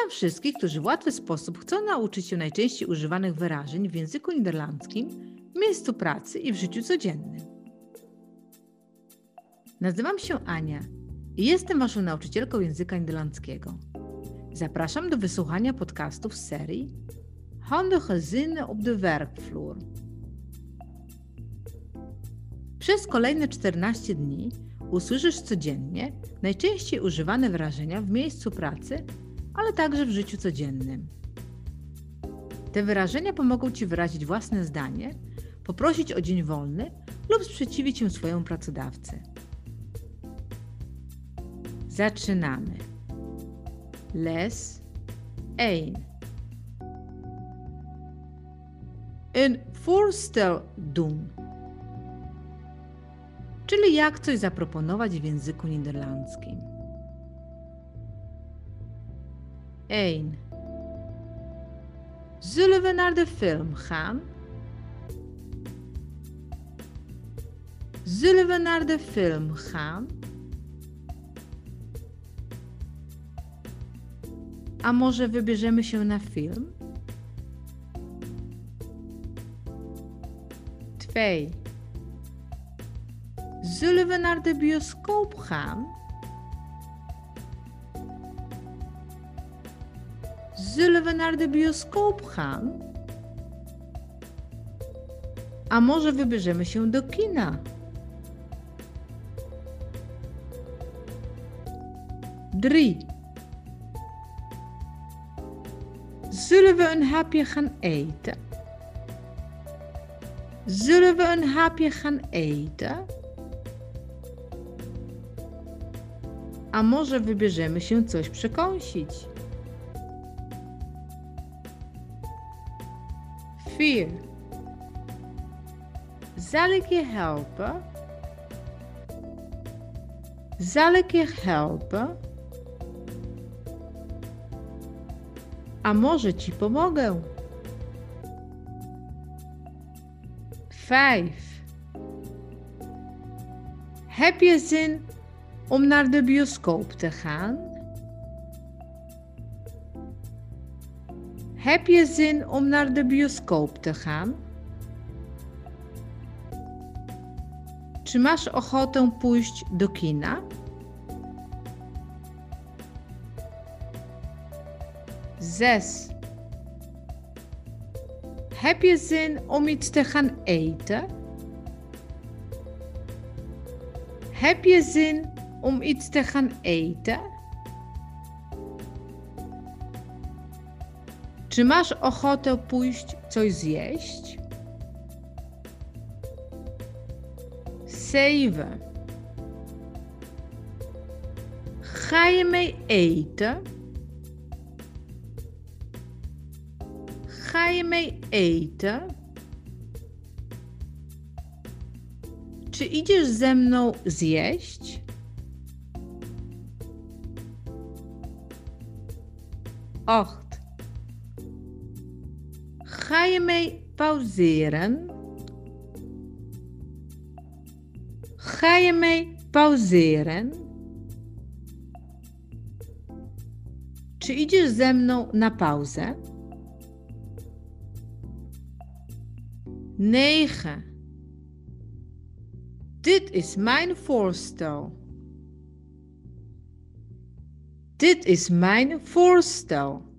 Witam wszystkich, którzy w łatwy sposób chcą nauczyć się najczęściej używanych wyrażeń w języku niderlandzkim, w miejscu pracy i w życiu codziennym. Nazywam się Ania i jestem Waszą nauczycielką języka niderlandzkiego. Zapraszam do wysłuchania podcastów z serii Handige zinnen op de werkvloer. Przez kolejne 14 dni usłyszysz codziennie najczęściej używane wyrażenia w miejscu pracy ale także w życiu codziennym. Te wyrażenia pomogą Ci wyrazić własne zdanie, poprosić o dzień wolny lub sprzeciwić się swojemu pracodawcy. Zaczynamy. Les 1. Een voorstel doen. Czyli jak coś zaproponować w języku niderlandzkim. 1. Zullen we naar de film gaan? Zullen we naar de film gaan? A może wybierzemy się na film? 2. Zullen we naar de bioscoop gaan? Zullen we naar de bioscoop gaan? A może wybierzemy się do kina? Drie. Zullen we een hapje gaan eten? Zullen we een hapje gaan eten? A może wybierzemy się coś przekąsić? 4. Zal ik je helpen? Zal ik je helpen? A może ci pomogę? 5. Heb je zin om naar de bioscoop te gaan? Heb je zin om naar de bioscoop te gaan? Czy masz ochotę pójść do kina? Zes. Heb je zin om iets te gaan eten? Heb je zin om iets te gaan eten? Czy masz ochotę pójść coś zjeść? Zeven. Ga je mee eten? Ga je mee eten? Czy idziesz ze mną zjeść? Och, Ga je mee pauzeren? Ga je mee pauzeren? Czy idziesz ze mną na pauzę? 9. Dit is mijn voorstel. Dit is mijn voorstel.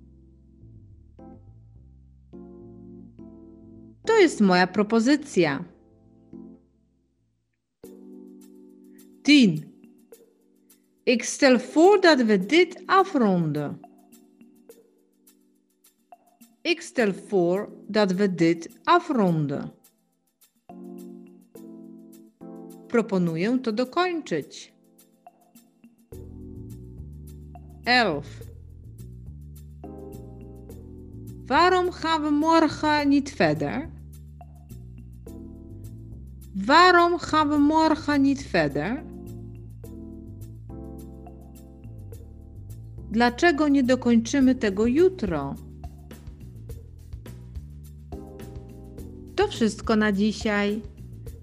Jest moja propozycja. Tien. Ik stel voor dat we dit afronden. Ik stel voor dat we dit afronden. Proponuję to dokończyć. 11. Waarom gaan we morgen niet verder? Waarom gaan we morgen niet verder? Dlaczego nie dokończymy tego jutro? To wszystko na dzisiaj.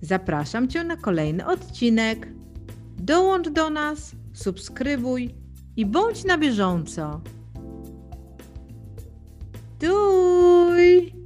Zapraszam Cię na kolejny odcinek. Dołącz do nas, subskrybuj i bądź na bieżąco. Tuj!